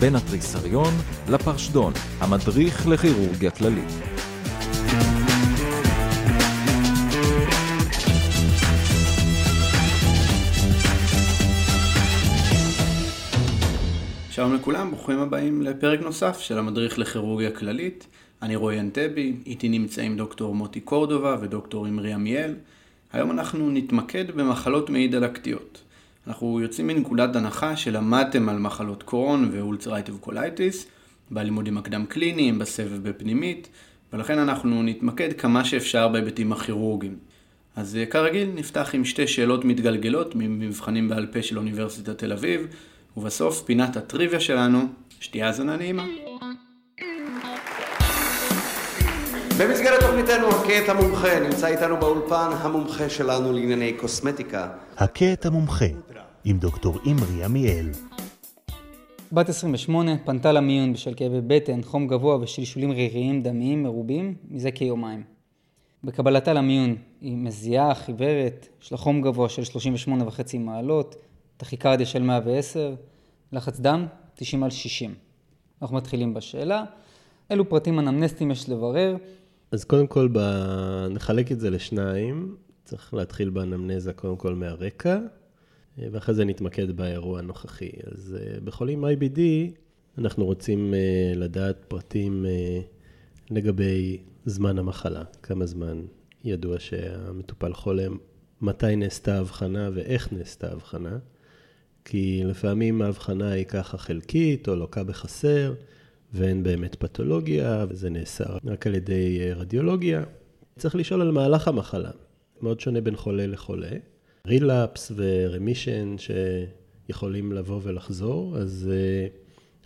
בין התריסריון לפרשדון, המדריך לכירורגיה כללית. שלום לכולם, ברוכים הבאים לפרק נוסף של המדריך לכירורגיה כללית. אני רועי אנטבי, איתי נמצאים דוקטור מוטי קורדובה ודוקטור אמרי עמיאל. היום אנחנו נתמקד במחלות מעי דלקתיות. אנחנו יוצאים מנקודת הנחה שלמדתם על מחלות קרון ו ulcerative colitis, בלימודים הקדם קליניים, בסבב בפנימית, ולכן אנחנו נתמקד כמה שאפשר בהיבטים הכירורגיים. אז אה, כרגיל נפתח עם שתי שאלות מתגלגלות ממבחנים בעל פה של אוניברסיטת תל אביב, ובסוף פינת הטריוויה שלנו, שתהיה האזנה נעימה. במסגרת תוכניתנו הכה את המומחה, נמצא איתנו באולפן המומחה שלנו לענייני קוסמטיקה. הכה את המומחה, עם דוקטור אמרי עמיאל. בת 28 פנתה למיון בשל כאבי בטן, חום גבוה ושלשולים ריריים דמיים מרובים מזה כיומיים. בקבלתה למיון היא מזיעה, חיוורת, יש לה חום גבוה של 38.5 מעלות, טכיקרדיה של 110, לחץ דם 90 על 60. אנחנו מתחילים בשאלה, אילו פרטים אנמנסטיים יש לברר? אז קודם כל ב... נחלק את זה לשניים, צריך להתחיל באנמנזה קודם כל מהרקע, ואחרי זה נתמקד באירוע הנוכחי. אז אה, בחולים IBD אנחנו רוצים אה, לדעת פרטים אה, לגבי זמן המחלה, כמה זמן ידוע שהמטופל חולה, מתי נעשתה ההבחנה ואיך נעשתה ההבחנה. כי לפעמים ההבחנה היא ככה חלקית או לוקה בחסר, ואין באמת פתולוגיה, וזה נעשה רק על ידי רדיולוגיה. צריך לשאול על מהלך המחלה, מאוד שונה בין חולה לחולה. רילאפס ורמישן שיכולים לבוא ולחזור, אז אה,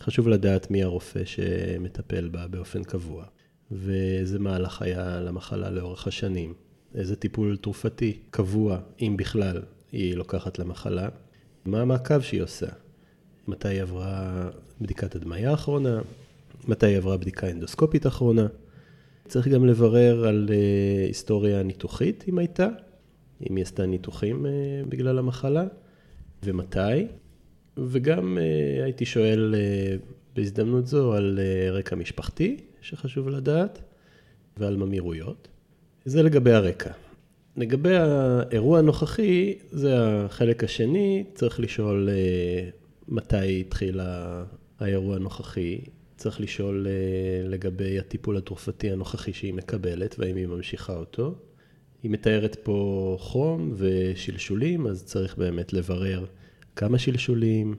חשוב לדעת מי הרופא שמטפל בה באופן קבוע. ואיזה מהלך היה למחלה לאורך השנים. איזה טיפול תרופתי קבוע, אם בכלל, היא לוקחת למחלה. מה המעקב שהיא עושה? מתי היא עברה בדיקת הדמיה האחרונה? מתי היא עברה בדיקה אנדוסקופית אחרונה? צריך גם לברר על uh, היסטוריה ניתוחית, אם הייתה, אם היא עשתה ניתוחים uh, בגלל המחלה, ומתי. וגם uh, הייתי שואל uh, בהזדמנות זו על רקע משפחתי, שחשוב לדעת, ועל ממירויות. זה לגבי הרקע. לגבי האירוע הנוכחי, זה החלק השני, צריך לשאול אה, מתי התחיל האירוע הנוכחי, צריך לשאול אה, לגבי הטיפול התרופתי הנוכחי שהיא מקבלת והאם היא ממשיכה אותו. היא מתארת פה חום ושלשולים, אז צריך באמת לברר כמה שלשולים,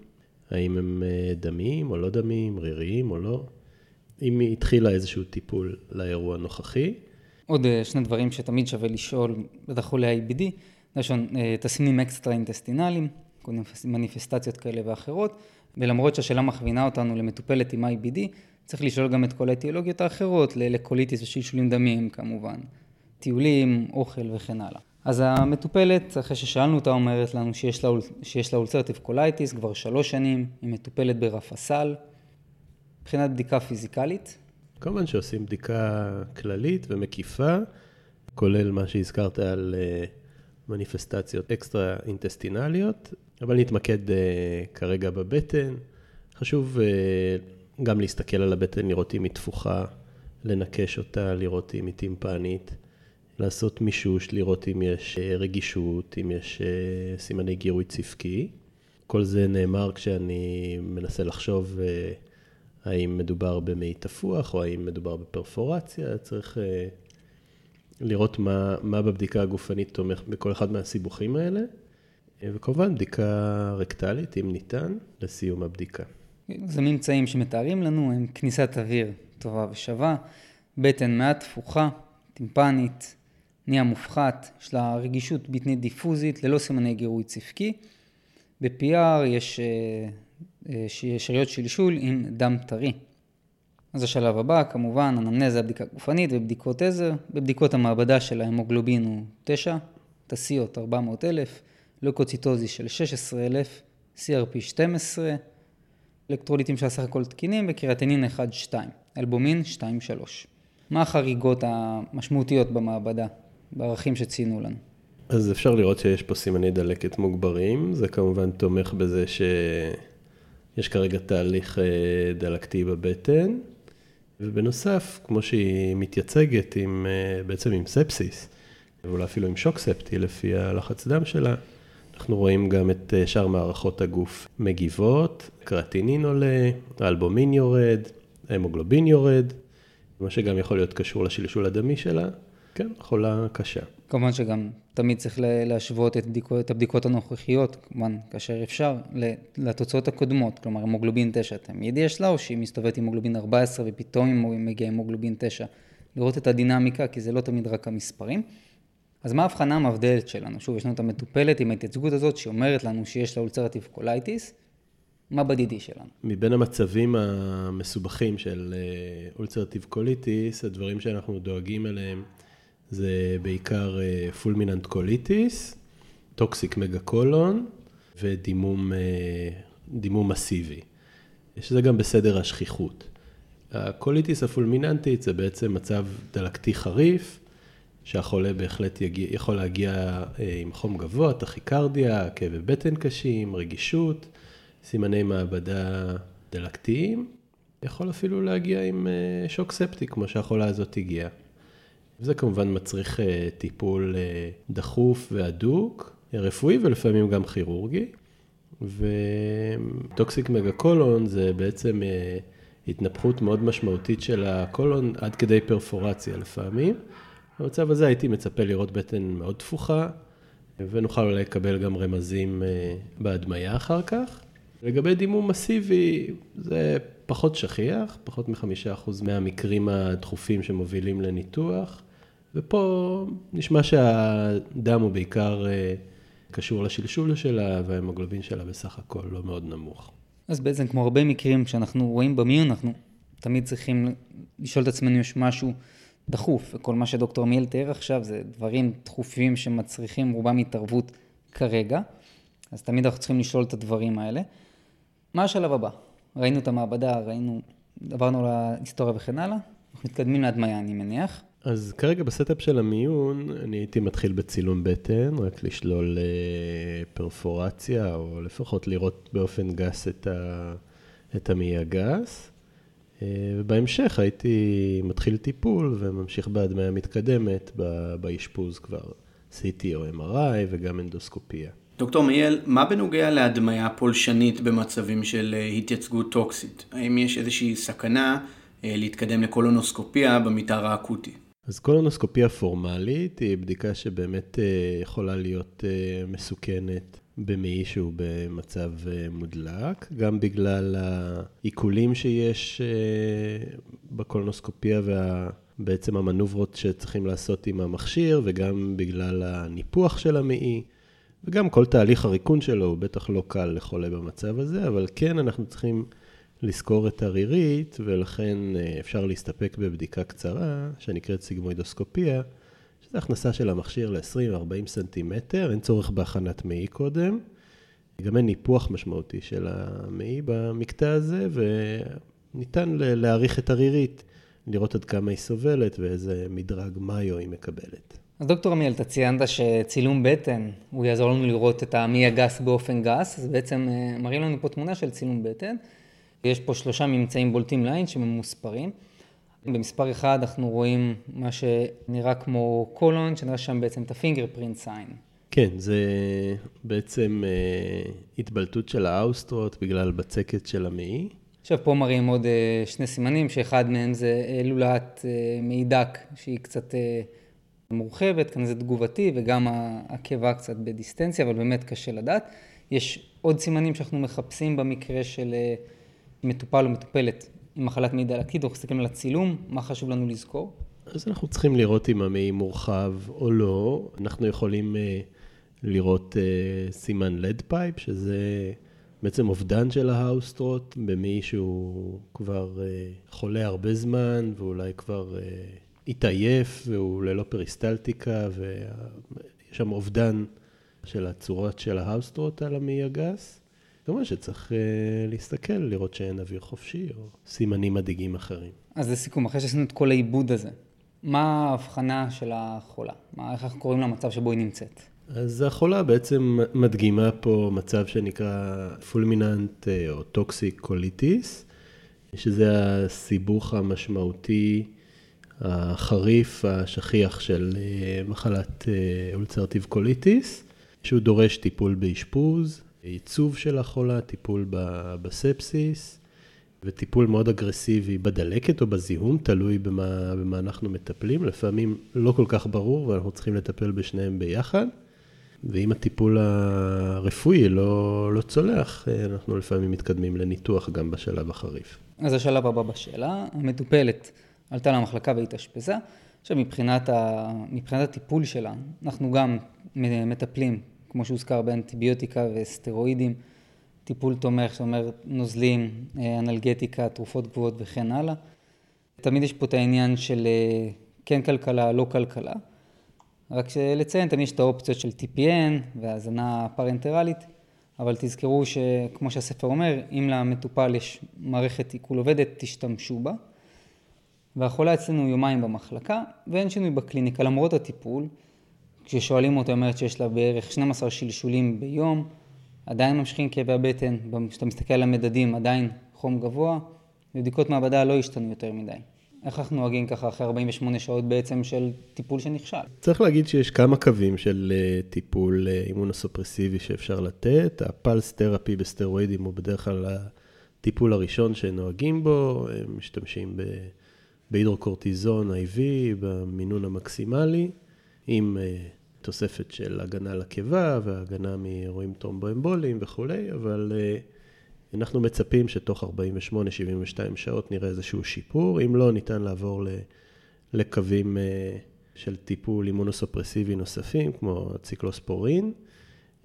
האם הם אה, דמיים או לא דמיים, ריריים או לא, אם היא התחילה איזשהו טיפול לאירוע הנוכחי. עוד אה, שני דברים שתמיד שווה לשאול, בטח חולי IBD, ראשון, אה, תסמינים אקסטרה אינטסטינליים, מניפסטציות כאלה ואחרות, ולמרות שהשאלה מכווינה אותנו למטופלת עם IBD, צריך לשאול גם את כל האטיולוגיות האחרות, לקוליטיס ושלשולים דמיים כמובן, טיולים, אוכל וכן הלאה. אז המטופלת, אחרי ששאלנו אותה, אומרת לנו שיש לה, שיש לה ulcerative colitis כבר שלוש שנים, היא מטופלת ברפסל. מבחינת בדיקה פיזיקלית, כמובן שעושים בדיקה כללית ומקיפה, כולל מה שהזכרת על אה, מניפסטציות אקסטרה אינטסטינליות, אבל נתמקד אה, כרגע בבטן. חשוב אה, גם להסתכל על הבטן, לראות אם היא תפוחה, לנקש אותה, לראות אם היא טימפנית, לעשות מישוש, לראות אם יש רגישות, אם יש סימני גירוי צפקי. כל זה נאמר כשאני מנסה לחשוב האם מדובר במי תפוח או האם מדובר בפרפורציה, צריך לראות מה, מה בבדיקה הגופנית תומך בכל אחד מהסיבוכים האלה, וכמובן בדיקה רקטלית, אם ניתן, לסיום הבדיקה. זה ממצאים שמתארים לנו, הם כניסת אוויר טובה ושווה, בטן מעט תפוחה, טימפנית, נהיה מופחת, יש לה רגישות בטנית דיפוזית ללא סימני גירוי צפקי. ב-PR יש uh, שאריות שלשול עם דם טרי. אז השלב הבא, כמובן, אנמנזה, בדיקה גופנית ובדיקות עזר. בבדיקות המעבדה של ההמוגלובין הוא 9, תסיות 400,000, לוקוציטוזי של 16,000, CRP 12, אלקטרוליטים של הסך הכל תקינים וקריאטנין 1-2, אלבומין 2-3. מה החריגות המשמעותיות במעבדה, בערכים שציינו לנו? אז אפשר לראות שיש פה סימני דלקת מוגברים, זה כמובן תומך בזה ש... יש כרגע תהליך אה, דלקתי בבטן, ובנוסף, כמו שהיא מתייצגת עם, אה, בעצם עם ספסיס, ואולי אפילו עם שוק ספטי לפי הלחץ דם שלה, אנחנו רואים גם את אה, שאר מערכות הגוף מגיבות, קרטינין עולה, האלבומין יורד, ההמוגלובין יורד, מה שגם יכול להיות קשור לשלשול הדמי שלה. כן, חולה קשה. כמובן שגם תמיד צריך להשוות את, בדיקות, את הבדיקות הנוכחיות, כמובן, כאשר אפשר, לתוצאות הקודמות. כלומר, המוגלובין 9, תמיד יש לה, או שהיא מסתובבת עם מוגלובין 14 ופתאום היא מגיעה עם מוגלובין 9. לראות את הדינמיקה, כי זה לא תמיד רק המספרים. אז מה ההבחנה המבדלת שלנו? שוב, יש לנו את המטופלת עם ההתייצגות הזאת, שאומרת לנו שיש לה ulcerative colitis, מה ב DD שלנו? מבין המצבים המסובכים של ulcerative colitis, הדברים שאנחנו דואגים אליהם זה בעיקר fulminant colitis, toxic megacolon ודימום מסיבי. שזה גם בסדר השכיחות. הקוליטיס הפולמיננטית זה בעצם מצב דלקתי חריף, שהחולה בהחלט יגיע, יכול להגיע עם חום גבוה, טכיקרדיה, כאבי בטן קשים, רגישות, סימני מעבדה דלקתיים, יכול אפילו להגיע עם שוק ספטי, כמו שהחולה הזאת הגיעה. וזה כמובן מצריך טיפול דחוף והדוק, רפואי ולפעמים גם כירורגי. וטוקסיק מגה-קולון זה בעצם התנפחות מאוד משמעותית של הקולון עד כדי פרפורציה לפעמים. במצב הזה הייתי מצפה לראות בטן מאוד תפוחה, ונוכל אולי לקבל גם רמזים בהדמיה אחר כך. לגבי דימום מסיבי, זה פחות שכיח, פחות מחמישה אחוז מהמקרים הדחופים שמובילים לניתוח, ופה נשמע שהדם הוא בעיקר קשור לשלשול שלה, וההמוגלובין שלה בסך הכל לא מאוד נמוך. אז בעצם כמו הרבה מקרים שאנחנו רואים במיון, אנחנו תמיד צריכים לשאול את עצמנו יש משהו דחוף, וכל מה שדוקטור מיל תיאר עכשיו זה דברים דחופים שמצריכים רובם התערבות כרגע, אז תמיד אנחנו צריכים לשאול את הדברים האלה. מה השלב הבא? ראינו את המעבדה, ראינו, עברנו להיסטוריה וכן הלאה, אנחנו מתקדמים להדמיה אני מניח. אז כרגע ב setup של המיון, אני הייתי מתחיל בצילום בטן, רק לשלול פרפורציה, או לפחות לראות באופן גס את, ה, את המעי הגס. ובהמשך הייתי מתחיל טיפול וממשיך בהדמיה מתקדמת באשפוז כבר CT או MRI וגם אנדוסקופיה. דוקטור מייל, מה בנוגע להדמיה פולשנית במצבים של התייצגות טוקסית? האם יש איזושהי סכנה להתקדם לקולונוסקופיה במתאר האקוטי? אז קולונוסקופיה פורמלית היא בדיקה שבאמת יכולה להיות מסוכנת במעי שהוא במצב מודלק, גם בגלל העיקולים שיש בקולונוסקופיה ובעצם המנוברות שצריכים לעשות עם המכשיר, וגם בגלל הניפוח של המעי, וגם כל תהליך הריקון שלו הוא בטח לא קל לחולה במצב הזה, אבל כן אנחנו צריכים לזכור את הרירית, ולכן אפשר להסתפק בבדיקה קצרה, שנקראת סיגמוידוסקופיה, שזה הכנסה של המכשיר ל-20-40 סנטימטר, אין צורך בהכנת מעי קודם. גם אין ניפוח משמעותי של המעי במקטע הזה, וניתן להעריך את הרירית, לראות עד כמה היא סובלת ואיזה מדרג מיו היא מקבלת. אז דוקטור עמיאל, אתה ציינת שצילום בטן, הוא יעזור לנו לראות את המעי הגס באופן גס, אז בעצם מראים לנו פה תמונה של צילום בטן. יש פה שלושה ממצאים בולטים לעין שממוספרים. במספר אחד אנחנו רואים מה שנראה כמו קולון, שנראה שם בעצם את הפינגר פרינט סיין. כן, זה בעצם אה, התבלטות של האוסטרות בגלל בצקת של המעי. עכשיו פה מראים עוד אה, שני סימנים, שאחד מהם זה לולאת אה, מעי דק, שהיא קצת אה, מורחבת, כאן זה תגובתי, וגם העקבה קצת בדיסטנציה, אבל באמת קשה לדעת. יש עוד סימנים שאנחנו מחפשים במקרה של אה, מטופל או מטופלת עם מחלת מעי דלקתית, אנחנו מסתכלים על הצילום, מה חשוב לנו לזכור? אז אנחנו צריכים לראות אם המעי מורחב או לא. אנחנו יכולים לראות סימן lead pipe, שזה בעצם אובדן של ההאוסטרוט במעי שהוא כבר חולה הרבה זמן, ואולי כבר התעייף, והוא ללא פריסטלטיקה, ויש שם אובדן של הצורות של ההאוסטרוט על המעי הגס. כמובן שצריך להסתכל, לראות שאין אוויר חופשי, או סימנים מדאיגים אחרים. אז לסיכום, אחרי שעשינו את כל העיבוד הזה, מה ההבחנה של החולה? מה, איך אנחנו קוראים למצב שבו היא נמצאת? אז החולה בעצם מדגימה פה מצב שנקרא fulminant אה, או toxic colitis, שזה הסיבוך המשמעותי החריף, השכיח של אה, מחלת ulcerative colitis, שהוא דורש טיפול באשפוז, ייצוב של החולה, טיפול בספסיס, וטיפול מאוד אגרסיבי בדלקת או בזיהום, תלוי במה, במה אנחנו מטפלים. לפעמים לא כל כך ברור ואנחנו צריכים לטפל בשניהם ביחד. ואם הטיפול הרפואי לא, לא צולח, אנחנו לפעמים מתקדמים לניתוח גם בשלב החריף. אז השלב הבא בשאלה, המטופלת עלתה למחלקה והתאשפזה. עכשיו מבחינת, ה... מבחינת הטיפול שלה, אנחנו גם מטפלים, כמו שהוזכר, באנטיביוטיקה וסטרואידים, טיפול תומך, זאת אומרת נוזלים, אה, אנלגטיקה, תרופות גבוהות וכן הלאה. תמיד יש פה את העניין של אה, כן כלכלה, לא כלכלה. רק לציין, תמיד יש את האופציות של TPN והזנה פרנטרלית, אבל תזכרו שכמו שהספר אומר, אם למטופל יש מערכת עיכול עובדת, תשתמשו בה. והחולה אצלנו יומיים במחלקה, ואין שינוי בקליניקה למרות הטיפול. כששואלים אותו, אומרת שיש לה בערך 12 שלשולים ביום, עדיין ממשיכים כאבי הבטן, כשאתה מסתכל על המדדים עדיין חום גבוה, ובדיקות מעבדה לא השתנו יותר מדי. איך אנחנו נוהגים ככה אחרי 48 שעות בעצם של טיפול שנכשל? צריך להגיד שיש כמה קווים של אה, טיפול אה, אימונוסופרסיבי שאפשר לתת. הפלס תרפי בסטרואידים הוא בדרך כלל הטיפול הראשון שנוהגים בו, הם משתמשים בהידרוקורטיזון IV במינון המקסימלי, עם אה, תוספת של הגנה לקיבה והגנה מאירועים טרומבואמבוליים וכולי, אבל אנחנו מצפים שתוך 48-72 שעות נראה איזשהו שיפור, אם לא, ניתן לעבור לקווים אה, של טיפול אימונוסופרסיבי נוספים, כמו ציקלוספורין,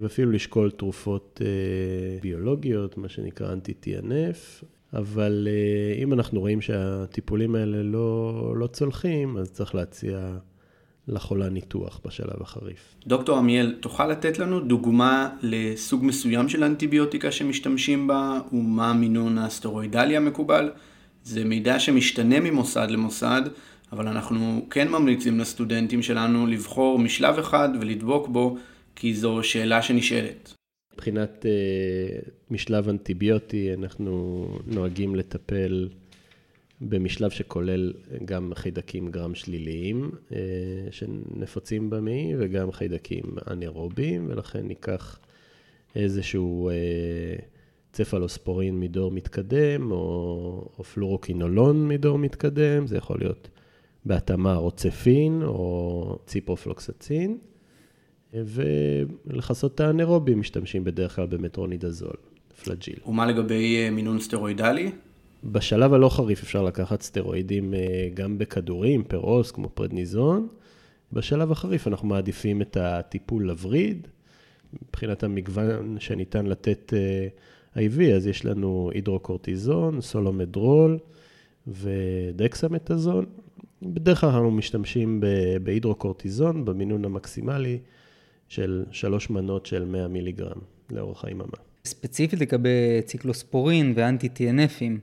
ואפילו לשקול תרופות אה, ביולוגיות, מה שנקרא אנטי-TNF, אבל אה, אם אנחנו רואים שהטיפולים האלה לא, לא צולחים, אז צריך להציע לחולה ניתוח בשלב החריף. דוקטור עמיאל, תוכל לתת לנו דוגמה לסוג מסוים של אנטיביוטיקה שמשתמשים בה ומה המינון הסטרואידלי המקובל? זה מידע שמשתנה ממוסד למוסד, אבל אנחנו כן ממליצים לסטודנטים שלנו לבחור משלב אחד ולדבוק בו, כי זו שאלה שנשאלת. מבחינת uh, משלב אנטיביוטי, אנחנו נוהגים לטפל במשלב שכולל גם חיידקים גרם שליליים אה, שנפוצים במעי וגם חיידקים אנאירובים, ולכן ניקח איזשהו אה, צפלוספורין מדור מתקדם, או, או פלורוקינולון מדור מתקדם, זה יכול להיות בהתאמה רוצפין או ציפרופלוקסצין, ולכסות את האנאירובים משתמשים בדרך כלל במטרונידזול, פלג'יל. ומה לגבי אה, מינון סטרואידלי? בשלב הלא חריף אפשר לקחת סטרואידים אה, גם בכדורים, פירוס, כמו פרדניזון. בשלב החריף אנחנו מעדיפים את הטיפול לווריד. מבחינת המגוון שניתן לתת אה, IV, אז יש לנו הידרוקורטיזון, סולומדרול ודקסמטזון. בדרך כלל אנחנו משתמשים בהידרוקורטיזון במינון המקסימלי של שלוש מנות של 100 מיליגרם לאורך היממה. ספציפית לגבי ציקלוספורין ואנטי-TNFים,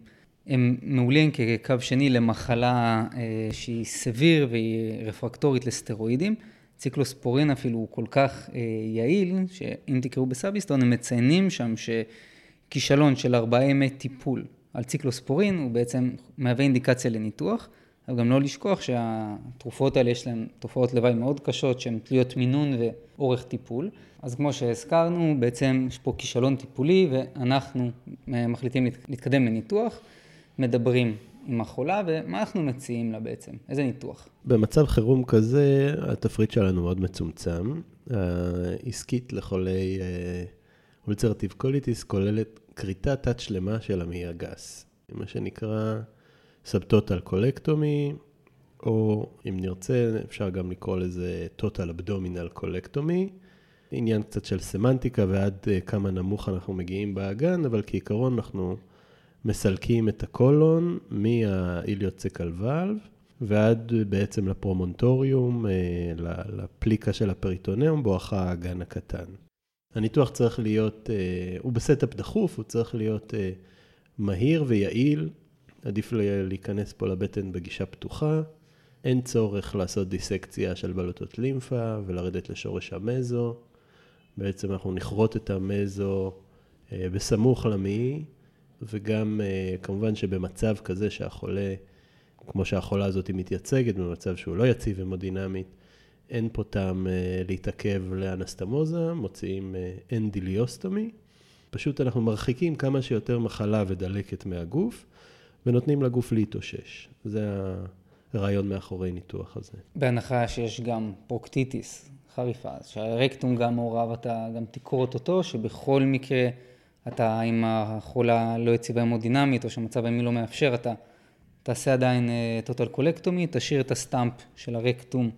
הם מעולים כקו שני למחלה אה, שהיא סביר והיא רפרקטורית לסטרואידים. ציקלוספורין אפילו הוא כל כך אה, יעיל, שאם תקראו בסאביסטון הם מציינים שם שכישלון של ארבעה ימי טיפול על ציקלוספורין הוא בעצם מהווה אינדיקציה לניתוח. אבל גם לא לשכוח שהתרופות האלה יש להן תופעות לוואי מאוד קשות שהן תלויות מינון ואורך טיפול. אז כמו שהזכרנו, בעצם יש פה כישלון טיפולי ואנחנו אה, מחליטים להתקדם לניתוח. מדברים עם החולה, ומה אנחנו מציעים לה בעצם? איזה ניתוח? במצב חירום כזה, התפריט שלנו מאוד מצומצם. העסקית לחולי ulcerative colitis כוללת כריתה תת-שלמה של המעי הגס, מה שנקרא subtotal colectomy, או אם נרצה, אפשר גם לקרוא לזה total abdominal colectomy. עניין קצת של סמנטיקה ועד אה, כמה נמוך אנחנו מגיעים באגן, אבל כעיקרון אנחנו מסלקים את הקולון מה ileocecal valve ועד בעצם ל promontorium, אה, ל plica של הפריטונאום בואכה האגן הקטן. הניתוח צריך להיות, אה, הוא ב setup דחוף, הוא צריך להיות אה, מהיר ויעיל, עדיף להיכנס פה לבטן בגישה פתוחה. אין צורך לעשות דיסקציה של בלוטות לימפה ולרדת לשורש המזו. בעצם אנחנו נכרות את המזו בסמוך למעי, וגם אה, כמובן שבמצב כזה שהחולה, כמו שהחולה הזאת מתייצגת, במצב שהוא לא יציב המודינמית, אין פה טעם אה, להתעכב לאנסטומוזה, מוציאים end ileostomy. פשוט אנחנו מרחיקים כמה שיותר מחלה ודלקת מהגוף, ונותנים לגוף להתאושש. זה הרעיון מאחורי ניתוח הזה. בהנחה שיש גם פרוקטיטיס חריפה, אז שהרקטום גם מעורב, אתה גם תכרות אותו, שבכל מקרה אתה, אם החולה לא יציבה המודינמית, או שהמצב הימי לא מאפשר, אתה תעשה עדיין אה, colectomy, תשאיר את ה stump של הרקטום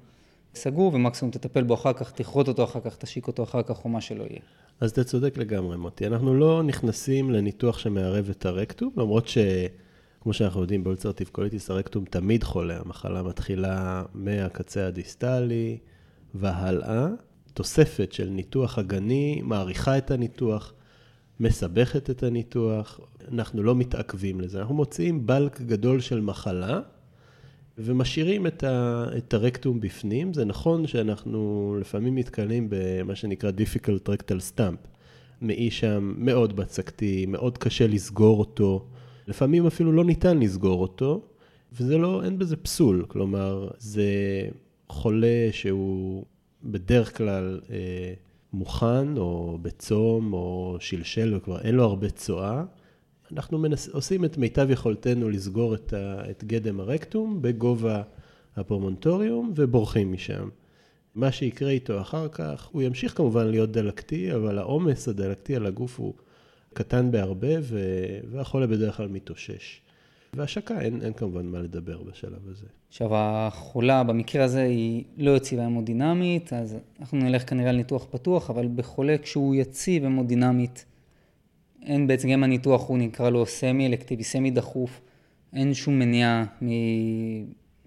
סגור, ומקסימום תטפל בו אחר כך, תכרות אותו אחר כך, תשיק אותו אחר כך, או מה שלא יהיה. אז אתה צודק לגמרי, מוטי. אנחנו לא נכנסים לניתוח שמערב את הרקטום, למרות ש... כמו שאנחנו יודעים, ב ulcerative colitis הרקטום תמיד חולה, המחלה מתחילה מהקצה הדיסטלי והלאה. תוספת של ניתוח אגני מאריכה את הניתוח, מסבכת את הניתוח, אנחנו לא מתעכבים לזה, אנחנו מוציאים בלק גדול של מחלה ומשאירים את, ה, את הרקטום בפנים. זה נכון שאנחנו לפעמים נתקלים במה שנקרא difficult rectal stump. מעי שם מאוד בצקתי, מאוד קשה לסגור אותו. לפעמים אפילו לא ניתן לסגור אותו, וזה לא, אין בזה פסול, כלומר, זה חולה שהוא בדרך כלל אה, מוכן, או בצום, או שלשל, וכבר אין לו הרבה צואה. אנחנו מנס, עושים את מיטב יכולתנו לסגור את, ה, את גדם הרקטום בגובה הפרומונטוריום, ובורחים משם. מה שיקרה איתו אחר כך, הוא ימשיך כמובן להיות דלקתי, אבל העומס הדלקתי על הגוף הוא קטן בהרבה, ו... והחולה בדרך כלל מתאושש. והשקה, אין, אין כמובן מה לדבר בשלב הזה. עכשיו, החולה במקרה הזה היא לא יציבה המודינמית, אז אנחנו נלך כנראה על ניתוח פתוח, אבל בחולה כשהוא יציב המודינמית, אין בעצם, גם הניתוח הוא נקרא לו סמי אלקטיבי, סמי דחוף, אין שום מניעה מ...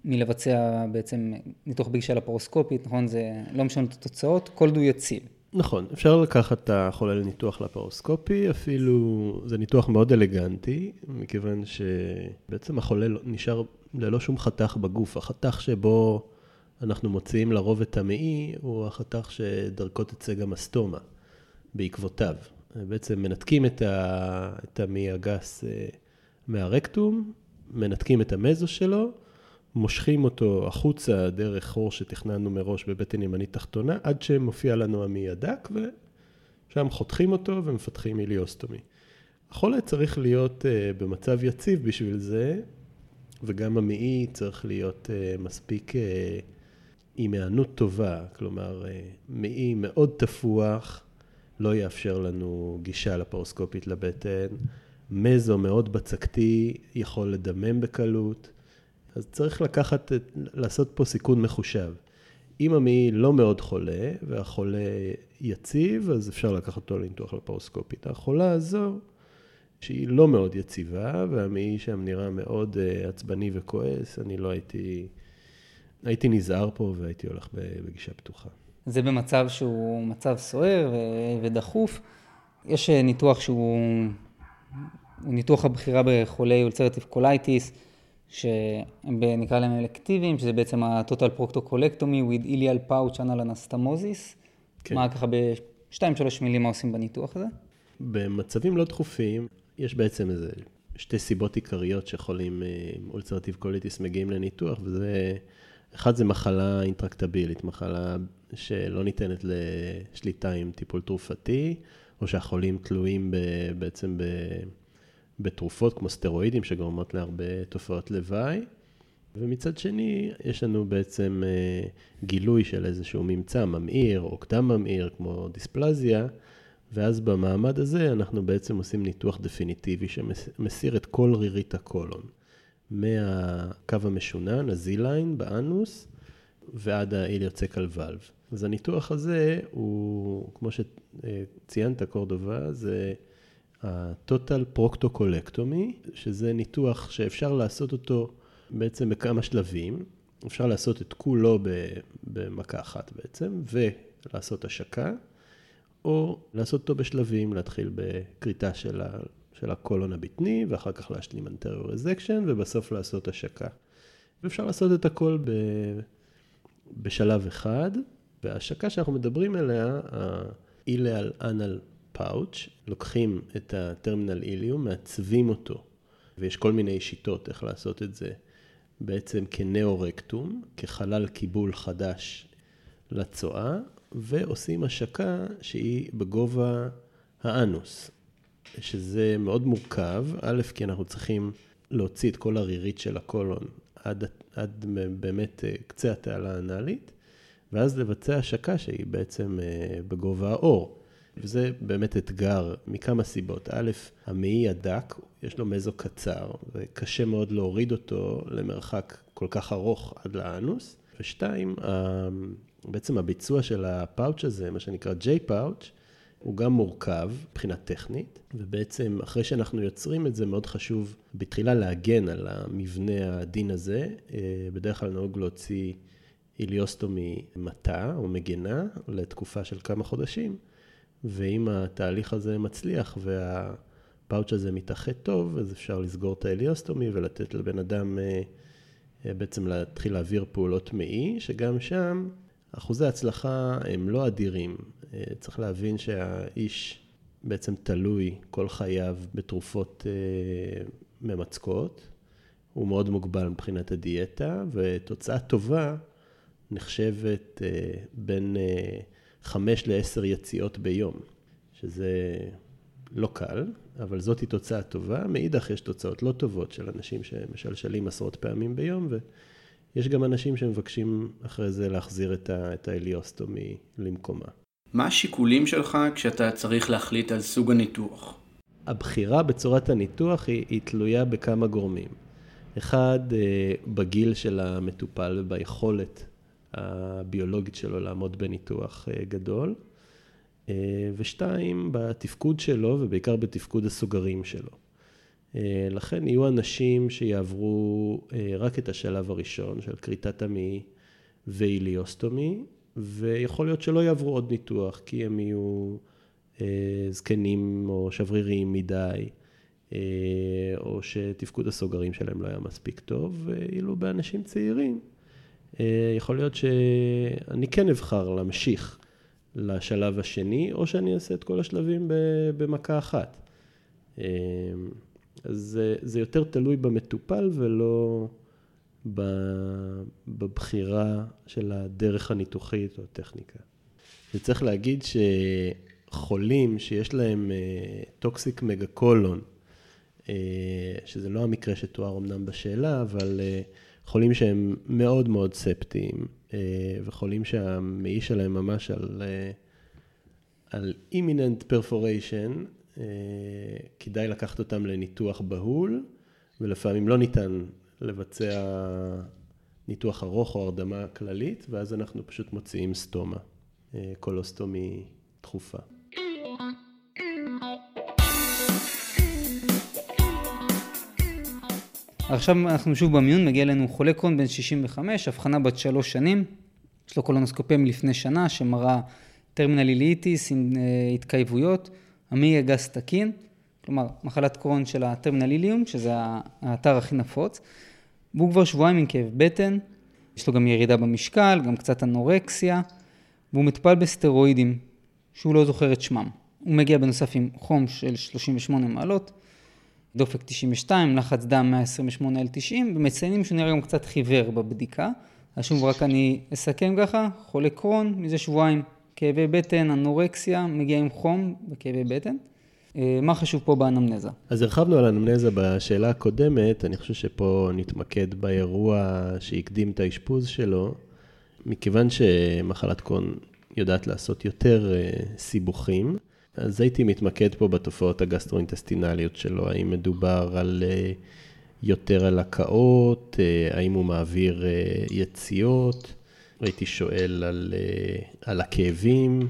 מלבצע בעצם ניתוח בגישה לפרוסקופית, נכון? זה לא משנה את התוצאות, כל דו יציב. נכון, אפשר לקחת את החולה לניתוח לפרוסקופי, אפילו זה ניתוח מאוד אלגנטי, מכיוון שבעצם החולה לא- נשאר ללא שום חתך בגוף. החתך שבו אנחנו מוציאים לרוב את המעי, הוא החתך שדרכו תצא גם הסטומה, בעקבותיו. בעצם מנתקים את, ה... את המעי הגס אה, מהרקטום, מנתקים את המזו שלו, מושכים אותו החוצה דרך חור שתכננו מראש בבטן ימנית תחתונה, עד שמופיע לנו המעי הדק, ושם חותכים אותו ומפתחים איליוסטומי. החולה צריך להיות uh, במצב יציב בשביל זה, וגם המעי צריך להיות uh, מספיק uh, עם היענות טובה, כלומר, מעי מאוד תפוח, לא יאפשר לנו גישה לפרוסקופית לבטן, מזו מאוד בצקתי, יכול לדמם בקלות. אז צריך לקחת, לעשות פה סיכון מחושב. אם המעי לא מאוד חולה, והחולה יציב, אז אפשר לקחת אותו לניתוח לפרוסקופית. החולה הזו, שהיא לא מאוד יציבה, והמעי שם נראה מאוד uh, עצבני וכועס, אני לא הייתי... הייתי נזהר פה והייתי הולך בגישה פתוחה. זה במצב שהוא מצב סוער ודחוף. יש אה, ניתוח שהוא ניתוח הבחירה בחולי ulcerative colitis. שנקרא להם אלקטיביים, שזה בעצם ה-total proctocolectomy with ileal pouch anal anastomosis. כן. מה ככה בשתיים, שלוש מילים מה עושים בניתוח הזה? במצבים לא דחופים, יש בעצם איזה שתי סיבות עיקריות שחולים עם ulcerative colitis מגיעים לניתוח, וזה, אחד זה מחלה אינטרקטבילית, מחלה שלא ניתנת לשליטה עם טיפול תרופתי, או שהחולים תלויים בעצם ב... בתרופות כמו סטרואידים שגורמות להרבה תופעות לוואי. ומצד שני, יש לנו בעצם אה, גילוי של איזשהו ממצא ממאיר או קדם ממאיר כמו דיספלזיה, ואז במעמד הזה אנחנו בעצם עושים ניתוח דפיניטיבי שמסיר את כל רירית הקולון. מהקו המשונן, הזיליין באנוס, ועד האיליוצקל ולב. אז הניתוח הזה הוא, כמו שציינת קורדובה, זה ה-total proctocolectomy, שזה ניתוח שאפשר לעשות אותו בעצם בכמה שלבים. אפשר לעשות את כולו במכה אחת בעצם, ולעשות השקה, או לעשות אותו בשלבים, להתחיל בכריתה של, ה, של הקולון הבטני, ואחר כך להשלים anterior resection, ובסוף לעשות השקה. ואפשר לעשות את הכל ב... בשלב אחד, וההשקה שאנחנו מדברים עליה, ה-איליאל אנל פאוץ', לוקחים את הטרמינל איליום, מעצבים אותו, ויש כל מיני שיטות איך לעשות את זה, בעצם כנאורקטום, כחלל קיבול חדש לצואה, ועושים השקה שהיא בגובה האנוס, שזה מאוד מורכב, א', כי אנחנו צריכים להוציא את כל הרירית של הקולון עד, עד באמת אה, קצה התעלה האנאלית, ואז לבצע השקה שהיא בעצם אה, בגובה האור. וזה באמת אתגר מכמה סיבות. א', המעי הדק, יש לו מזו קצר, וקשה מאוד להוריד אותו למרחק כל כך ארוך עד לאנוס. ושתיים, בעצם הביצוע של הפאוץ' הזה, מה שנקרא J-פאוץ', הוא גם מורכב מבחינה טכנית, ובעצם אחרי שאנחנו יוצרים את זה, מאוד חשוב בתחילה להגן על המבנה העדין הזה. אה, בדרך כלל נהוג להוציא איליוסטומי מטה או מגנה לתקופה של כמה חודשים, ואם התהליך הזה מצליח והפאוץ' הזה מתאחד טוב, אז אפשר לסגור את האיליוסטומי ולתת לבן אדם אה, אה, בעצם להתחיל להעביר פעולות מעי, שגם שם אחוזי ההצלחה הם לא אדירים. אה, צריך להבין שהאיש בעצם תלוי כל חייו בתרופות ממצקות. הוא מאוד מוגבל מבחינת הדיאטה, ותוצאה טובה נחשבת בין חמש לעשר יציאות ביום, שזה לא קל, אבל זאתי תוצאה טובה. מאידך יש תוצאות לא טובות של אנשים שמשלשלים עשרות פעמים ביום, ויש גם אנשים שמבקשים אחרי זה להחזיר את האליוסטומי למקומה. מה השיקולים שלך כשאתה צריך להחליט על סוג הניתוח? הבחירה בצורת הניתוח היא, היא תלויה בכמה גורמים. אחד, אה, בגיל של המטופל וביכולת הביולוגית שלו לעמוד בניתוח אה, גדול. אה, ושתיים, בתפקוד שלו ובעיקר בתפקוד הסוגרים שלו. לכן יהיו אנשים שיעברו רק את השלב הראשון של כריתת המעי ואיליוסטומי, ויכול להיות שלא יעברו עוד ניתוח, כי הם יהיו אה, זקנים או שבריריים מדי, אה, או שתפקוד הסוגרים שלהם לא היה מספיק טוב, ואילו באנשים צעירים, אה, יכול להיות שאני כן אבחר להמשיך לשלב השני, או שאני אעשה את כל השלבים במכה אחת. אה, אז זה, זה יותר תלוי במטופל ולא... בבחירה של הדרך הניתוחית או הטכניקה. וצריך להגיד שחולים שיש להם toxic megacolon, שזה לא המקרה שתואר אמנם בשאלה, אבל אה, חולים שהם מאוד מאוד ספטיים, אה, וחולים שהמעי שלהם ממש על, אה, על imminent perforation, כדאי לקחת אותם לניתוח בהול, ולפעמים לא ניתן לבצע ניתוח ארוך או הרדמה כללית, ואז אנחנו פשוט מוציאים סטומה, אה, colostomy דחופה. עכשיו אנחנו שוב במיון, מגיע אלינו חולה קרון בן 65, הבחנה בת שלוש שנים, יש לו קולונוסקופיה מלפני שנה שמראה terminal ileitis עם אה, התקייבויות, המעי הגס תקין, כלומר מחלת קרון של ה terminal ileum, שזה האתר הכי נפוץ. והוא כבר שבועיים עם כאב בטן, יש לו גם ירידה במשקל, גם קצת אנורקסיה, והוא מטופל בסטרואידים, שהוא לא זוכר את שמם. הוא מגיע בנוסף עם חום של 38 מעלות, דופק 92, לחץ דם 128 על 90, ומציינים שהוא נראה גם קצת חיוור בבדיקה. אז שוב, רק אני אסכם ככה, חולה קרון, מזה שבועיים, כאבי בטן, אנורקסיה, מגיע עם חום וכאבי בטן. אה, מה חשוב פה באנמנזה? אז הרחבנו על אנמנזה בשאלה הקודמת, אני חושב שפה נתמקד באירוע שהקדים את האשפוז שלו, מכיוון שמחלת קון יודעת לעשות יותר אה, סיבוכים, אז הייתי מתמקד פה בתופעות הגסטרואינטסטינליות שלו, האם מדובר על אה, יותר על הקאות, האם הוא מעביר יציאות, הייתי שואל על, על הכאבים,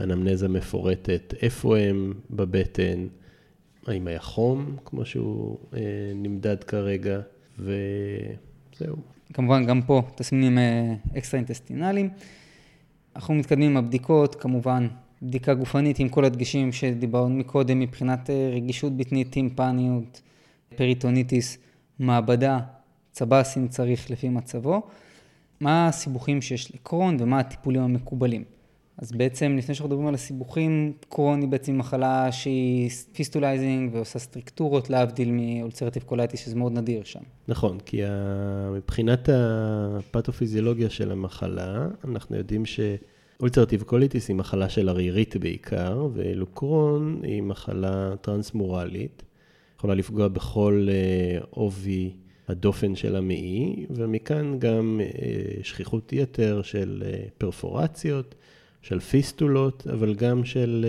אנמנזה מפורטת, איפה הם בבטן, האם היה חום, כמו שהוא אה, נמדד כרגע, וזהו. כמובן, גם פה תסמינים אה, אקסטרה אינטסטינליים. אנחנו מתקדמים עם הבדיקות, כמובן, בדיקה גופנית עם כל הדגשים שדיברנו מקודם מבחינת אה, רגישות בטנית, טימפניות, פריטוניטיס, מעבדה, צב"סים צריך לפי מצבו, מה הסיבוכים שיש לקרון ומה הטיפולים המקובלים. אז בעצם לפני שאנחנו מדברים על הסיבוכים, קרון היא בעצם מחלה שהיא fistulizing ועושה סטריקטורות להבדיל מ ulcerative colitis שזה מאוד נדיר שם. נכון, כי מבחינת הפתופיזיולוגיה של המחלה, אנחנו יודעים ש ulcerative colitis היא מחלה של הרירית בעיקר, ואילו קרון היא מחלה טרנס-מוראלית, יכולה לפגוע בכל אה, עובי הדופן של המעי, ומכאן גם אה, שכיחות יתר של אה, פרפורציות. של פיסטולות, אבל גם של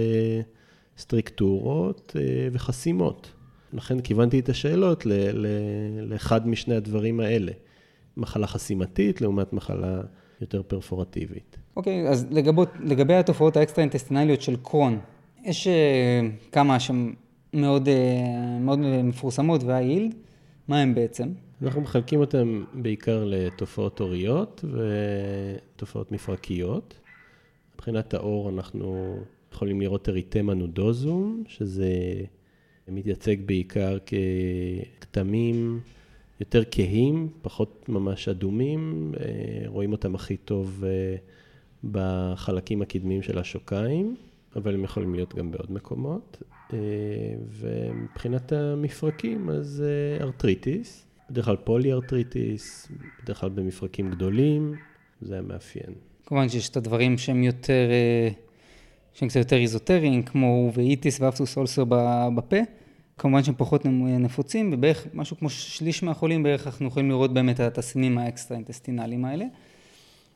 סטריקטורות וחסימות. לכן כיוונתי את השאלות לאחד משני הדברים האלה. מחלה חסימתית לעומת מחלה יותר פרפורטיבית. אוקיי, okay, אז לגבות, לגבי התופעות האקסטרה-אינטסטינליות של קרון, יש uh, כמה שהן מאוד, uh, מאוד מפורסמות והיילד, מה הן בעצם? אנחנו מחלקים אותן בעיקר לתופעות הוריות ותופעות מפרקיות. מבחינת האור אנחנו יכולים לראות אריתמה נודוזום, שזה מתייצג בעיקר ככתמים יותר כהים, פחות ממש אדומים, אה, רואים אותם הכי טוב אה, בחלקים הקדמיים של השוקיים, אבל הם יכולים להיות גם בעוד מקומות. אה, ומבחינת המפרקים, אז ארטריטיס, בדרך כלל פולי ארטריטיס, בדרך כלל במפרקים גדולים, זה המאפיין. כמובן שיש את הדברים שהם יותר, שהם קצת יותר איזוטריים, כמו uveitis ו aphthous ulcer בפה. כמובן שהם פחות נפוצים, ובערך משהו כמו שליש מהחולים בערך אנחנו יכולים לראות באמת את התסמינים האקסטרה-אינטסטינליים האלה.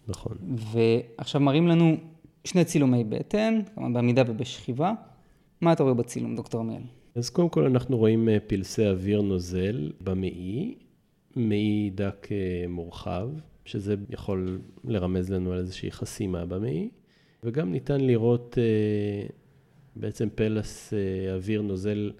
נכון. ועכשיו מראים לנו שני צילומי בטן, כמובן בעמידה ובשכיבה. מה אתה רואה בצילום, דוקטור עמיאל? אז קודם כל אנחנו רואים אה, פלסי אוויר נוזל במעי, מעי דק אה, מורחב. שזה יכול לרמז לנו על איזושהי חסימה במעי, וגם ניתן לראות אה, בעצם פלס אוויר נוזל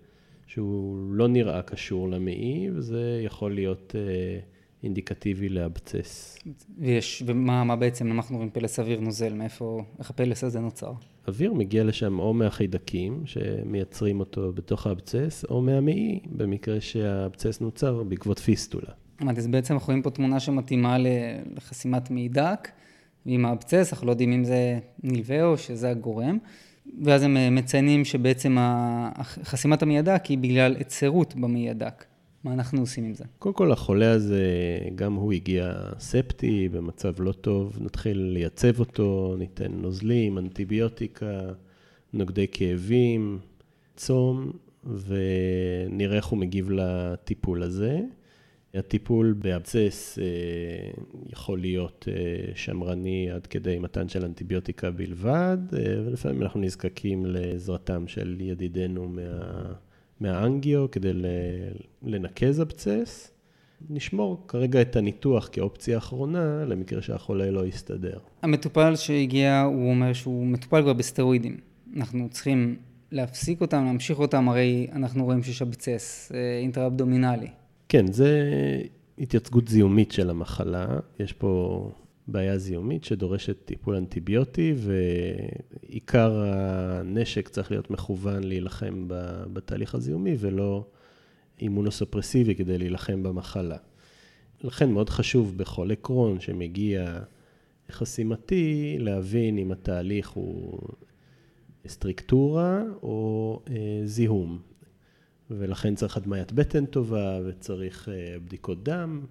שהוא לא נראה קשור למעי, וזה יכול להיות אה, אינדיקטיבי לאבצס. ויש, ומה מה בעצם, אנחנו רואים פלס אוויר נוזל? מאיפה, איך הפלס הזה נוצר? אוויר מגיע לשם או מהחידקים שמייצרים אותו בתוך האבצס, או מהמעי, במקרה שהאבצס נוצר בעקבות פיסטולה. אמרתי, אז בעצם אנחנו רואים פה תמונה שמתאימה לחסימת מעידק, ועם האבצס, אנחנו לא יודעים אם זה נלווה או שזה הגורם. ואז הם אה, מציינים שבעצם חסימת המעידק היא בגלל היצרות במעידק. מה אנחנו עושים עם זה? קודם כל, החולה הזה, גם הוא הגיע ספטי, במצב לא טוב, נתחיל לייצב אותו, ניתן נוזלים, אנטיביוטיקה, נוגדי כאבים, צום, ונראה איך הוא מגיב לטיפול הזה. הטיפול באבצס אה, יכול להיות אה, שמרני עד כדי מתן של אנטיביוטיקה בלבד, אה, ולפעמים אנחנו נזקקים לעזרתם של ידידינו מה, מהאנגיו כדי לנקז אבצס. נשמור כרגע את הניתוח כאופציה אחרונה למקרה שהחולה לא יסתדר. המטופל שהגיע, הוא אומר שהוא מטופל כבר בסטרואידים. אנחנו צריכים להפסיק אותם, להמשיך אותם, הרי אנחנו רואים שיש אבצס אינטראבדומינלי. כן, זה התייצגות זיהומית של המחלה. יש פה בעיה זיהומית שדורשת טיפול אנטיביוטי, ועיקר הנשק צריך להיות מכוון להילחם בתהליך הזיהומי, ולא אימונוסופרסיבי כדי להילחם במחלה. לכן מאוד חשוב בחולה קרון שמגיע חסימתי, להבין אם התהליך הוא סטריקטורה או אה, זיהום. ולכן צריך הדמיית בטן טובה וצריך אה, בדיקות דם.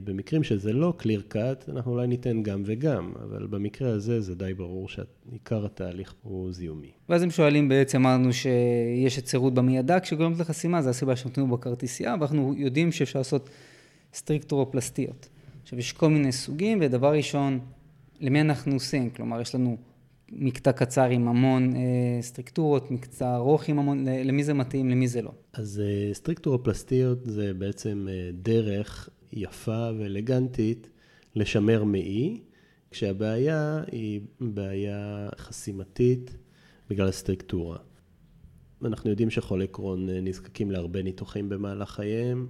במקרים שזה לא clear cut, אנחנו אולי ניתן גם וגם, אבל במקרה הזה זה די ברור שעיקר התהליך הוא זיהומי. ואז הם שואלים בעצם, אמרנו שיש היצרות במיידק שגורמת לחסימה, זו הסיבה שנותנו בכרטיסייה, ואנחנו יודעים שאפשר לעשות סטריקטורופלסטיות. עכשיו, יש כל מיני סוגים, ודבר ראשון, למי אנחנו עושים? כלומר, יש לנו מקטע קצר עם המון אה, סטריקטורות, מקטע ארוך עם המון, למי זה מתאים, למי זה לא. אז אה, סטריקטורופלסטיות זה בעצם אה, דרך יפה ואלגנטית לשמר מעי, כשהבעיה היא בעיה חסימתית בגלל הסטריקטורה. אנחנו יודעים שחולי קרון אה, נזקקים להרבה ניתוחים במהלך חייהם.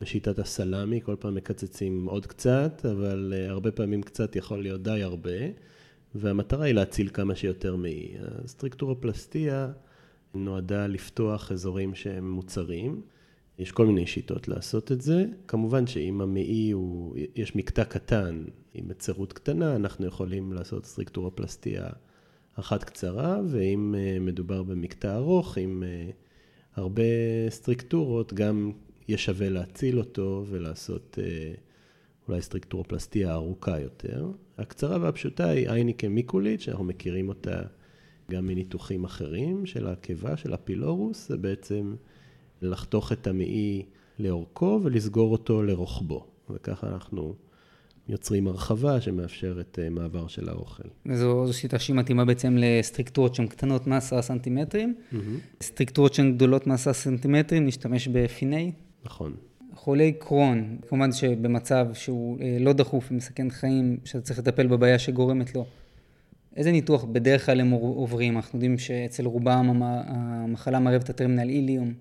בשיטת הסלאמי, כל פעם מקצצים עוד קצת, אבל אה, הרבה פעמים קצת יכול להיות די הרבה. והמטרה היא להציל כמה שיותר מעי. הסטריקטורופלסטיה נועדה לפתוח אזורים שהם מוצרים, יש כל מיני שיטות לעשות את זה. כמובן שאם המעי הוא, יש מקטע קטן עם מצירות קטנה, אנחנו יכולים לעשות סטריקטורופלסטיה אחת קצרה, ואם אה, מדובר במקטע ארוך עם אה, הרבה סטריקטורות, גם יהיה שווה להציל אותו ולעשות אה, אולי סטריקטורופלסטיה ארוכה יותר. הקצרה והפשוטה היא אייניקה מיקולית, שאנחנו מכירים אותה גם מניתוחים אחרים של הקיבה, של הפילורוס, זה בעצם לחתוך את המעי לאורכו ולסגור אותו לרוחבו. וככה אנחנו יוצרים הרחבה שמאפשרת אה, מעבר של האוכל. זו, זו שיטה שהיא מתאימה בעצם לסטריקטורות שהן קטנות מעשרה סנטימטרים. Mm-hmm. סטריקטורות שהן גדולות מעשרה סנטימטרים, נשתמש בפיני. נכון. חולי קרון, כמובן שבמצב שהוא אה, לא דחוף ומסכן חיים, שאתה צריך לטפל בבעיה שגורמת לו, איזה ניתוח בדרך כלל הם עוברים? אנחנו יודעים שאצל רובם המחלה מערבת הטרמינל איליום.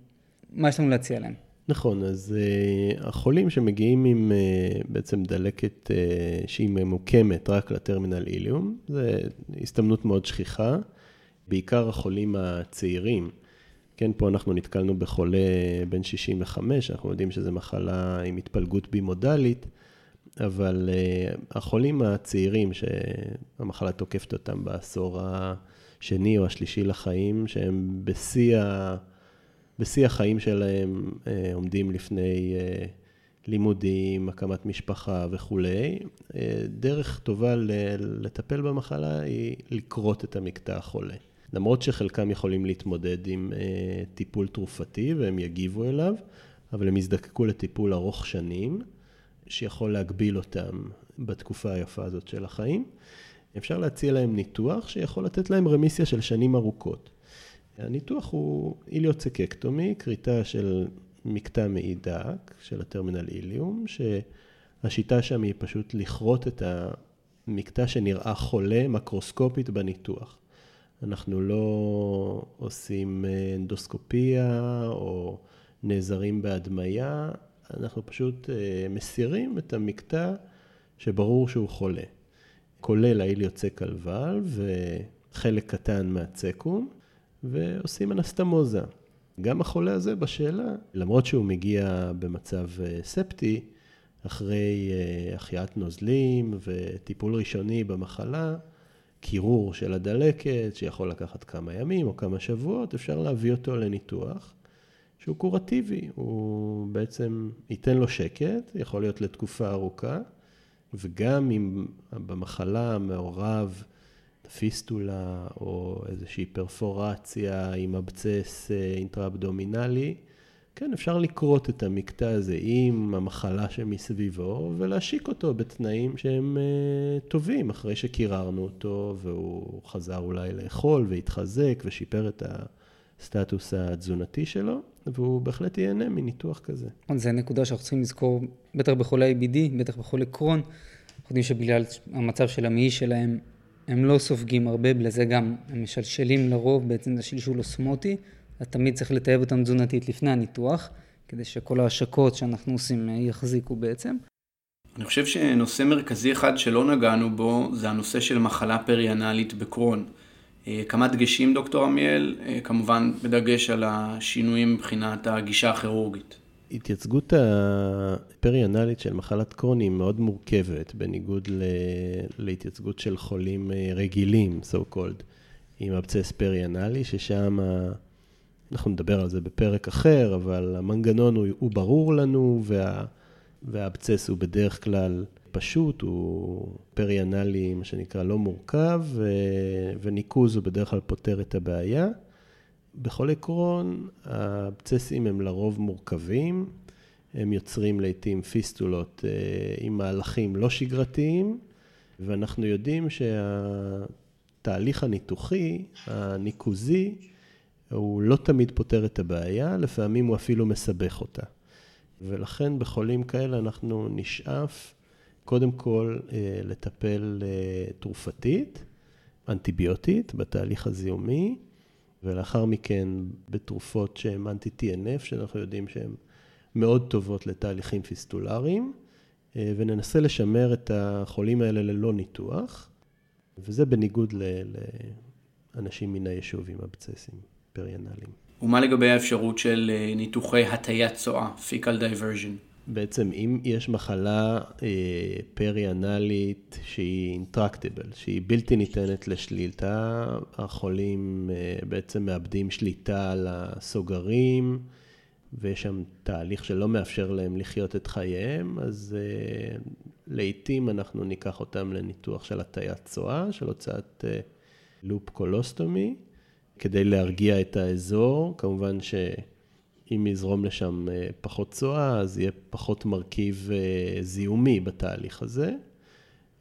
מה יש לנו להציע להם? נכון, אז uh, החולים שמגיעים עם uh, בעצם דלקת uh, שהיא ממוקמת רק לטרמינל איליום, זו הסתמנות מאוד שכיחה, בעיקר החולים הצעירים. כן, פה אנחנו נתקלנו בחולה בן 65, אנחנו יודעים שזו מחלה עם התפלגות בימודלית, אבל uh, החולים הצעירים שהמחלה תוקפת אותם בעשור השני או השלישי לחיים, שהם בשיא ה... בשיא החיים שלהם אה, עומדים לפני אה, לימודים, הקמת משפחה וכולי. אה, דרך טובה לטפל במחלה היא לכרות את המקטע החולה. למרות שחלקם יכולים להתמודד עם טיפול תרופתי והם יגיבו אליו, אבל הם יזדקקו לטיפול ארוך שנים, שיכול להגביל אותם בתקופה היפה הזאת של החיים. אפשר להציע להם ניתוח שיכול לתת להם רמיסיה של שנים ארוכות. הניתוח הוא איליוצקקטומי, כריתה של מקטע מעי דק של הטרמינל איליום, שהשיטה שם היא פשוט לכרות את המקטע שנראה חולה מקרוסקופית בניתוח. אנחנו לא עושים אנדוסקופיה או נעזרים בהדמיה, אנחנו פשוט אה, מסירים את המקטע שברור שהוא חולה. כולל האיליוצק על וחלק קטן מהצקום. ועושים אנסטמוזה. גם החולה הזה בשאלה, למרות שהוא מגיע במצב אה, ספטי, אחרי אה, החייאת נוזלים וטיפול ראשוני במחלה, קירור של הדלקת, שיכול לקחת כמה ימים או כמה שבועות, אפשר להביא אותו לניתוח שהוא קורטיבי. הוא בעצם ייתן לו שקט, יכול להיות לתקופה ארוכה, וגם אם במחלה מעורב פיסטולה או איזושהי פרפורציה עם אבצס אה, אינטראבדומינלי, כן, אפשר לכרות את המקטע הזה עם המחלה שמסביבו ולהשיק אותו בתנאים שהם uh, טובים, אחרי שקיררנו אותו והוא חזר אולי לאכול והתחזק ושיפר את הסטטוס התזונתי שלו, והוא בהחלט ייהנה מניתוח כזה. זה נקודה שאנחנו צריכים לזכור, בטח בחולי IBD, בטח בחולי קרון, אנחנו יודעים שבגלל המצב של המעי שלהם, הם לא סופגים הרבה, בגלל זה גם הם משלשלים לרוב, בעצם זה שלשול אוסמוטי, תמיד צריך לטייב אותם תזונתית לפני הניתוח, כדי שכל ההשקות שאנחנו עושים אה, יחזיקו בעצם. אני חושב שנושא מרכזי אחד שלא נגענו בו, זה הנושא של מחלה פריאנלית בקרון. אה, כמה דגשים, דוקטור עמיאל, אה, כמובן בדגש על השינויים מבחינת הגישה הכירורגית. התייצגות הפריאנלית של מחלת קרון היא מאוד מורכבת, בניגוד ל... להתייצגות של חולים רגילים, so called, עם אבצס פריאנלי, ששם, אנחנו נדבר על זה בפרק אחר, אבל המנגנון הוא, הוא ברור לנו, וה... והאבצס הוא בדרך כלל פשוט, הוא פריאנלי, מה שנקרא, לא מורכב, ו... וניקוז הוא בדרך כלל פותר את הבעיה. בחולי קרון, האבצסים הם לרוב מורכבים, הם יוצרים לעיתים פיסטולות אה, עם מהלכים לא שגרתיים, ואנחנו יודעים שהתהליך הניתוחי, הניקוזי, הוא לא תמיד פותר את הבעיה, לפעמים הוא אפילו מסבך אותה. ולכן בחולים כאלה אנחנו נשאף קודם כל אה, לטפל אה, תרופתית, אנטיביוטית, בתהליך הזיהומי, ולאחר מכן בתרופות שהן אנטי-TNF, שאנחנו יודעים שהן מאוד טובות לתהליכים פיסטולריים, אה, וננסה לשמר את החולים האלה ללא ניתוח, וזה בניגוד לאנשים מן היישוב עם פריאנליים. ומה לגבי האפשרות של אה, ניתוחי הטיית צואה, fecal diversion? בעצם אם יש מחלה אה, פרי-אנאלית שהיא אינטרקטיבל, שהיא בלתי ניתנת לשליטה, החולים אה, בעצם מאבדים שליטה על הסוגרים, ויש שם תהליך שלא מאפשר להם לחיות את חייהם, אז אה, לעתים אנחנו ניקח אותם לניתוח של הטיית צואה, של הוצאת אה, loop colostomy, כדי להרגיע את האזור. כמובן ש... אם יזרום לשם אה, פחות צואה, אז יהיה פחות מרכיב אה, זיהומי בתהליך הזה.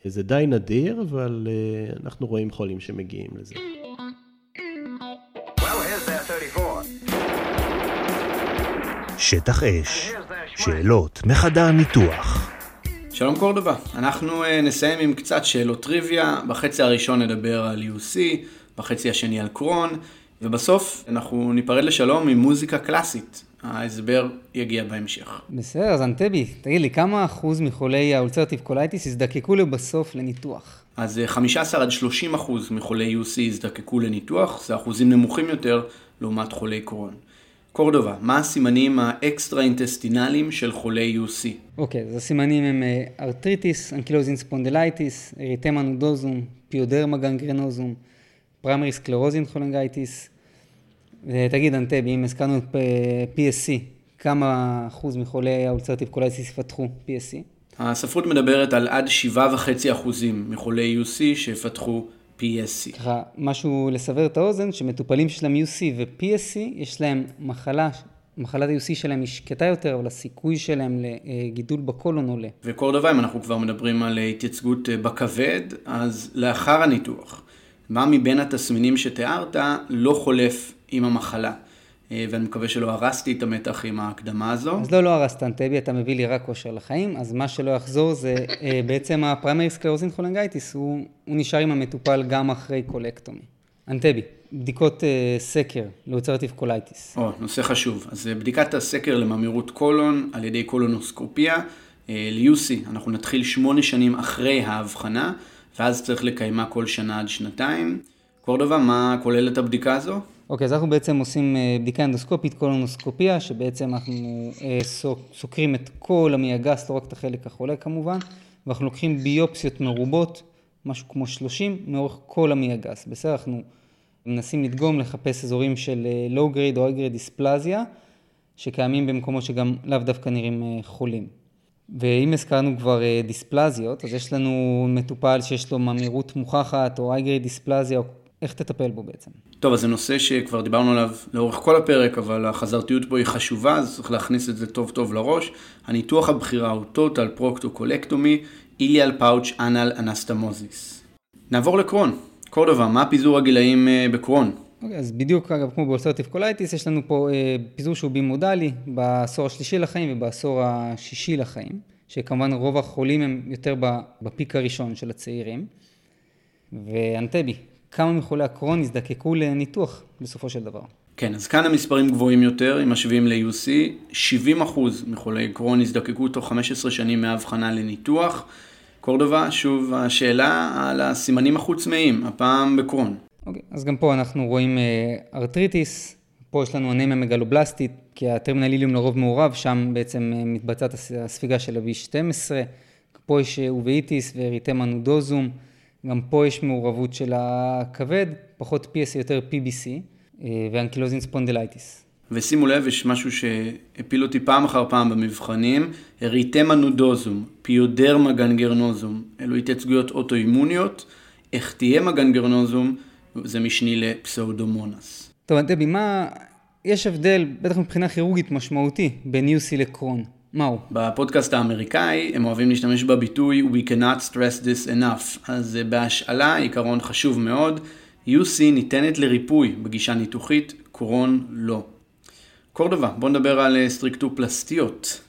זה די נדיר, אבל אה, אנחנו רואים חולים שמגיעים לזה. שטח אש, שאלות מחדר ניתוח. שלום קורדובה, אנחנו נסיים עם קצת שאלות טריוויה, בחצי הראשון נדבר על UC, בחצי השני על קרון, ובסוף אנחנו ניפרד לשלום עם מוזיקה קלאסית. ההסבר יגיע בהמשך. בסדר, אז אנטבי, תגיד לי, כמה אחוז מחולי ה ulcerative colitis יזדקקו לבסוף לניתוח? אז 15 עד 30 אחוז מחולי UC יזדקקו לניתוח, זה אחוזים נמוכים יותר לעומת חולי קרון. קורדובה, מה הסימנים האקסטרה אינטסטינליים של חולי UC? אוקיי, okay, אז הסימנים הם arthritis, ankylosing spondylitis, erythema nodosum, pyoderma gangrenosum, primary sclerosing cholangitis. ותגיד, אנטבי, אם הזכרנו את PSC, כמה אחוז מחולי ה ulcerative colitis יפתחו PSC? הספרות מדברת על עד 7.5 אחוזים מחולי UC שיפתחו PSC. ככה, משהו לסבר את האוזן, שמטופלים שיש להם UC ו-PSC, יש להם מחלה, מחלת ה-UC שלהם היא שקטה יותר, אבל הסיכוי שלהם לגידול בקולון עולה. וקורדובה, אם אנחנו כבר מדברים על התייצגות בכבד, אז לאחר הניתוח, מה מבין התסמינים שתיארת לא חולף עם המחלה? אה, ואני מקווה שלא הרסתי את המתח עם ההקדמה הזו. אז לא, לא הרסת, אנטבי, אתה מביא לי רק כושר לחיים, אז מה שלא יחזור זה אה, בעצם ה primary sclerosing cholangitis, הוא, הוא נשאר עם המטופל גם אחרי colectomy. אנטבי, בדיקות uh, סקר ל ulcerative colitis. או, נושא חשוב. אז בדיקת הסקר לממאירות קולון על ידי קולונוסקופיה, ל UC, אנחנו נתחיל שמונה שנים אחרי ההבחנה. ואז צריך לקיימה כל שנה עד שנתיים. קורדובה, מה כוללת הבדיקה הזו? אוקיי, okay, אז אנחנו בעצם עושים אה, בדיקה אנדוסקופית, קולונוסקופיה, שבעצם אנחנו אה, סוקרים את כל המעי הגס, לא רק את החלק החולה כמובן, ואנחנו לוקחים ביופסיות מרובות, משהו כמו 30, מאורך כל המעי הגס. בסדר, אנחנו מנסים לדגום, לחפש אזורים של low grade או high grade דיספלזיה, שקיימים במקומות שגם לאו דווקא נראים אה, חולים. ואם הזכרנו כבר אה, דיספלזיות, אז יש לנו מטופל שיש לו ממאירות מוכחת או high grade דיספלזיה, איך תטפל בו בעצם? טוב, אז זה נושא שכבר דיברנו עליו לאורך כל הפרק, אבל החזרתיות בו היא חשובה, אז צריך להכניס את זה טוב טוב לראש. הניתוח הבחירה הוא total proctoccollectomy, איליאל פאוץ' אנל אנסטמוזיס. נעבור לקרון. קורדובה, מה פיזור הגילאים אה, בקרון? אוקיי, אז בדיוק אגב כמו ב ulcerative colitis, יש לנו פה אה, פיזור שהוא בימודלי בעשור השלישי לחיים ובעשור השישי לחיים, שכמובן רוב החולים הם יותר ב peak הראשון של הצעירים. ואנטבי, כמה מחולי הקרון יזדקקו לניתוח בסופו של דבר? כן, אז כאן המספרים גבוהים יותר, אם משווים ל-UC, 70% מחולי קרון יזדקקו תוך 15 שנים מהאבחנה לניתוח. קורדובה, שוב השאלה על הסימנים החוץ-מעיים, הפעם בקרון. אוקיי, אז גם פה אנחנו רואים אה, ארטריטיס, פה יש לנו אנמיה מגלובלסטית, כי הטרמינל איליום לרוב מעורב, שם בעצם אה, מתבצעת הספיגה של ה-V12, פה יש אה, אובאיטיס ואריתמה נודוזום, גם פה יש מעורבות של הכבד, פחות PSC יותר PBC, ו ankylosing spondylitis. ושימו לב, יש משהו שהפיל אותי פעם אחר פעם במבחנים, erythema nodosum, pyoderma gangrenosum, אלו התייצגויות אוטואימוניות, ecthyma gangrenosum, זה משני לפסאודומונס. טוב, אנטבי, מה... יש הבדל, בטח מבחינה כירורגית משמעותי, בין UC לקרון. מהו? בפודקאסט האמריקאי הם אוהבים להשתמש בביטוי We cannot stress this enough. אז בהשאלה עיקרון חשוב מאוד. UC ניתנת לריפוי בגישה ניתוחית, קרון לא. קורדובה, בואו נדבר על אה, סטריקטופלסטיות.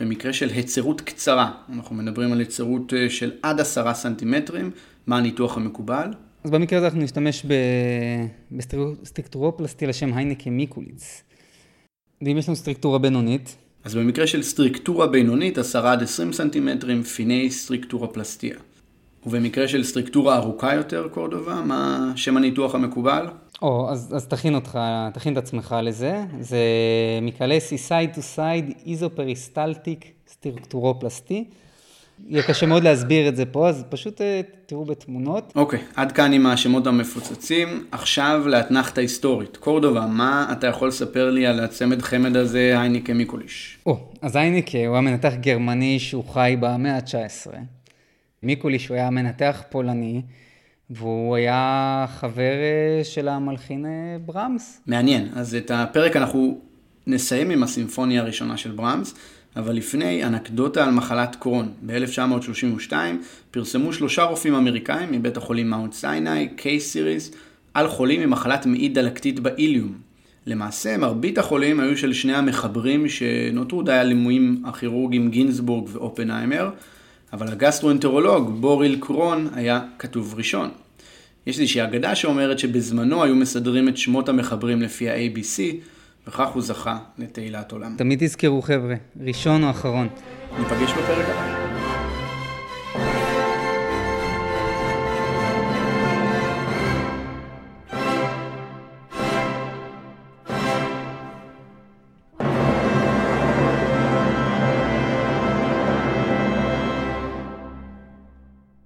במקרה של היצרות קצרה, אנחנו מדברים על היצרות אה, של עד עשרה סנטימטרים, מה הניתוח המקובל? אז במקרה הזה אנחנו נשתמש ב strictureplasty על שם היינקה מיקוליץ. ואם יש לנו סטריקטורה בינונית? אז במקרה של סטריקטורה בינונית, 10 עד 20 סנטימטרים, פיני סטריקטורופלסטיה. ובמקרה של סטריקטורה ארוכה יותר, קורדובה, מה שם הניתוח המקובל? או, אז, אז תכין אותך, תכין את עצמך לזה. זה Michelassi side to side isoperistaltic strictureplasty. יהיה קשה מאוד להסביר את זה פה, אז פשוט אה, תראו בתמונות. אוקיי, okay, עד כאן עם השמות המפוצצים. עכשיו לאתנחתא היסטורית. קורדובה, מה אתה יכול לספר לי על הצמד חמד הזה, הייניקה מיקוליץ? או, oh, אז הייניקה הוא היה מנתח גרמני שהוא חי במאה ה-19. מיקוליש הוא היה מנתח פולני. והוא היה חבר אה, של המלחין אה, ברמס. מעניין, אז את הפרק אנחנו נסיים עם הסימפוניה הראשונה של ברמס, אבל לפני אנקדוטה על מחלת קרון. ב-1932 פרסמו שלושה רופאים אמריקאים מבית החולים מאונט סיני, קיי-סיריס, על חולים עם מחלת מעי דלקתית באיליום. למעשה, מרבית החולים היו של שני המחברים שנותרו די הלימויים הכירורגיים גינסבורג ואופנהיימר, אבל הגסטרואנטרולוג בוריל קרון היה כתוב ראשון. יש איזושהי אגדה שאומרת שבזמנו היו מסדרים את שמות המחברים לפי ה-ABC, וכך הוא זכה לתהילת עולם. תמיד תזכרו חבר'ה, ראשון או אחרון. ניפגש בפרק הבא.